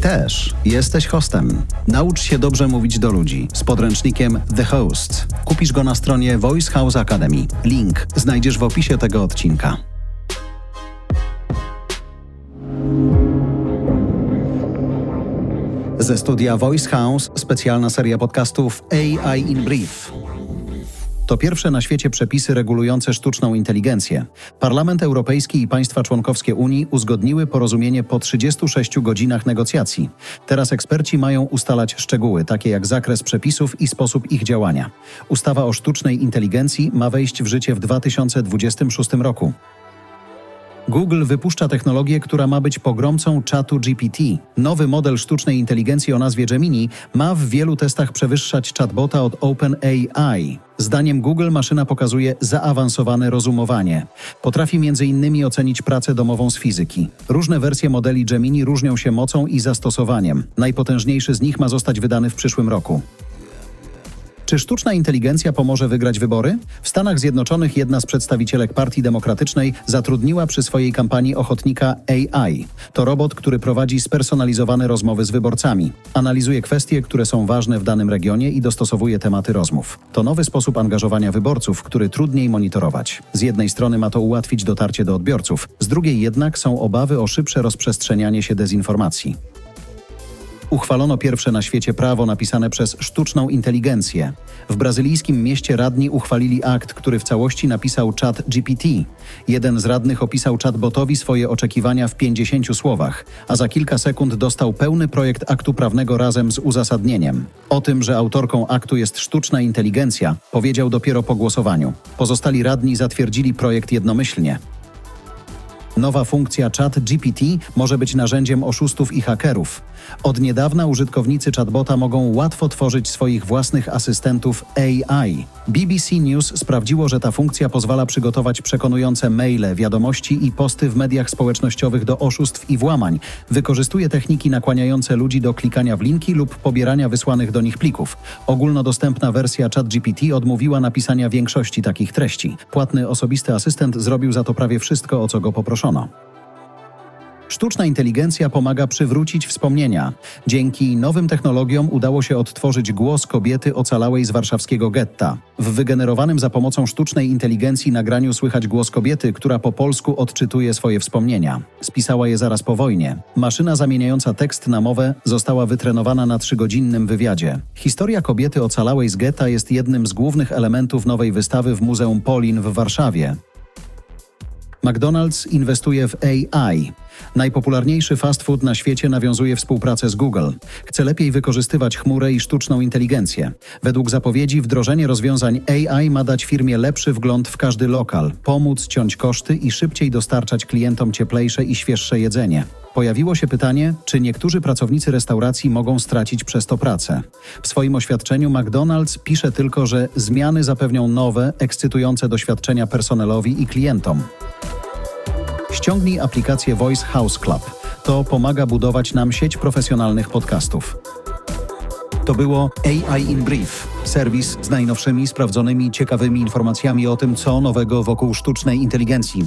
też jesteś hostem. Naucz się dobrze mówić do ludzi z podręcznikiem The Host. Kupisz go na stronie Voice House Academy. Link znajdziesz w opisie tego odcinka. Ze studia Voice House specjalna seria podcastów AI in Brief. To pierwsze na świecie przepisy regulujące sztuczną inteligencję. Parlament Europejski i państwa członkowskie Unii uzgodniły porozumienie po 36 godzinach negocjacji. Teraz eksperci mają ustalać szczegóły, takie jak zakres przepisów i sposób ich działania. Ustawa o sztucznej inteligencji ma wejść w życie w 2026 roku. Google wypuszcza technologię, która ma być pogromcą czatu GPT. Nowy model sztucznej inteligencji o nazwie Gemini ma w wielu testach przewyższać chatbota od OpenAI. Zdaniem Google maszyna pokazuje zaawansowane rozumowanie. Potrafi m.in. ocenić pracę domową z fizyki. Różne wersje modeli Gemini różnią się mocą i zastosowaniem. Najpotężniejszy z nich ma zostać wydany w przyszłym roku. Czy sztuczna inteligencja pomoże wygrać wybory? W Stanach Zjednoczonych jedna z przedstawicielek Partii Demokratycznej zatrudniła przy swojej kampanii ochotnika AI. To robot, który prowadzi spersonalizowane rozmowy z wyborcami. Analizuje kwestie, które są ważne w danym regionie i dostosowuje tematy rozmów. To nowy sposób angażowania wyborców, który trudniej monitorować. Z jednej strony ma to ułatwić dotarcie do odbiorców, z drugiej jednak są obawy o szybsze rozprzestrzenianie się dezinformacji uchwalono pierwsze na świecie prawo napisane przez sztuczną inteligencję. W brazylijskim mieście radni uchwalili akt, który w całości napisał czat GPT. Jeden z radnych opisał chatbotowi swoje oczekiwania w 50 słowach, a za kilka sekund dostał pełny projekt aktu prawnego razem z uzasadnieniem. O tym, że autorką aktu jest sztuczna inteligencja, powiedział dopiero po głosowaniu. Pozostali radni zatwierdzili projekt jednomyślnie. Nowa funkcja Chat GPT może być narzędziem oszustów i hakerów. Od niedawna użytkownicy chatbota mogą łatwo tworzyć swoich własnych asystentów AI. BBC News sprawdziło, że ta funkcja pozwala przygotować przekonujące maile, wiadomości i posty w mediach społecznościowych do oszustw i włamań. Wykorzystuje techniki nakłaniające ludzi do klikania w linki lub pobierania wysłanych do nich plików. Ogólnodostępna wersja ChatGPT odmówiła napisania większości takich treści. Płatny osobisty asystent zrobił za to prawie wszystko, o co go poproszono. Sztuczna inteligencja pomaga przywrócić wspomnienia. Dzięki nowym technologiom udało się odtworzyć głos kobiety ocalałej z warszawskiego getta. W wygenerowanym za pomocą sztucznej inteligencji nagraniu słychać głos kobiety, która po polsku odczytuje swoje wspomnienia. Spisała je zaraz po wojnie. Maszyna zamieniająca tekst na mowę została wytrenowana na trzygodzinnym wywiadzie. Historia kobiety ocalałej z getta jest jednym z głównych elementów nowej wystawy w Muzeum Polin w Warszawie. McDonald's inwestuje w AI. Najpopularniejszy fast food na świecie nawiązuje współpracę z Google. Chce lepiej wykorzystywać chmurę i sztuczną inteligencję. Według zapowiedzi wdrożenie rozwiązań AI ma dać firmie lepszy wgląd w każdy lokal, pomóc ciąć koszty i szybciej dostarczać klientom cieplejsze i świeższe jedzenie. Pojawiło się pytanie, czy niektórzy pracownicy restauracji mogą stracić przez to pracę. W swoim oświadczeniu McDonald's pisze tylko, że zmiany zapewnią nowe, ekscytujące doświadczenia personelowi i klientom. Ściągnij aplikację Voice House Club. To pomaga budować nam sieć profesjonalnych podcastów. To było AI in Brief, serwis z najnowszymi, sprawdzonymi, ciekawymi informacjami o tym, co nowego wokół sztucznej inteligencji.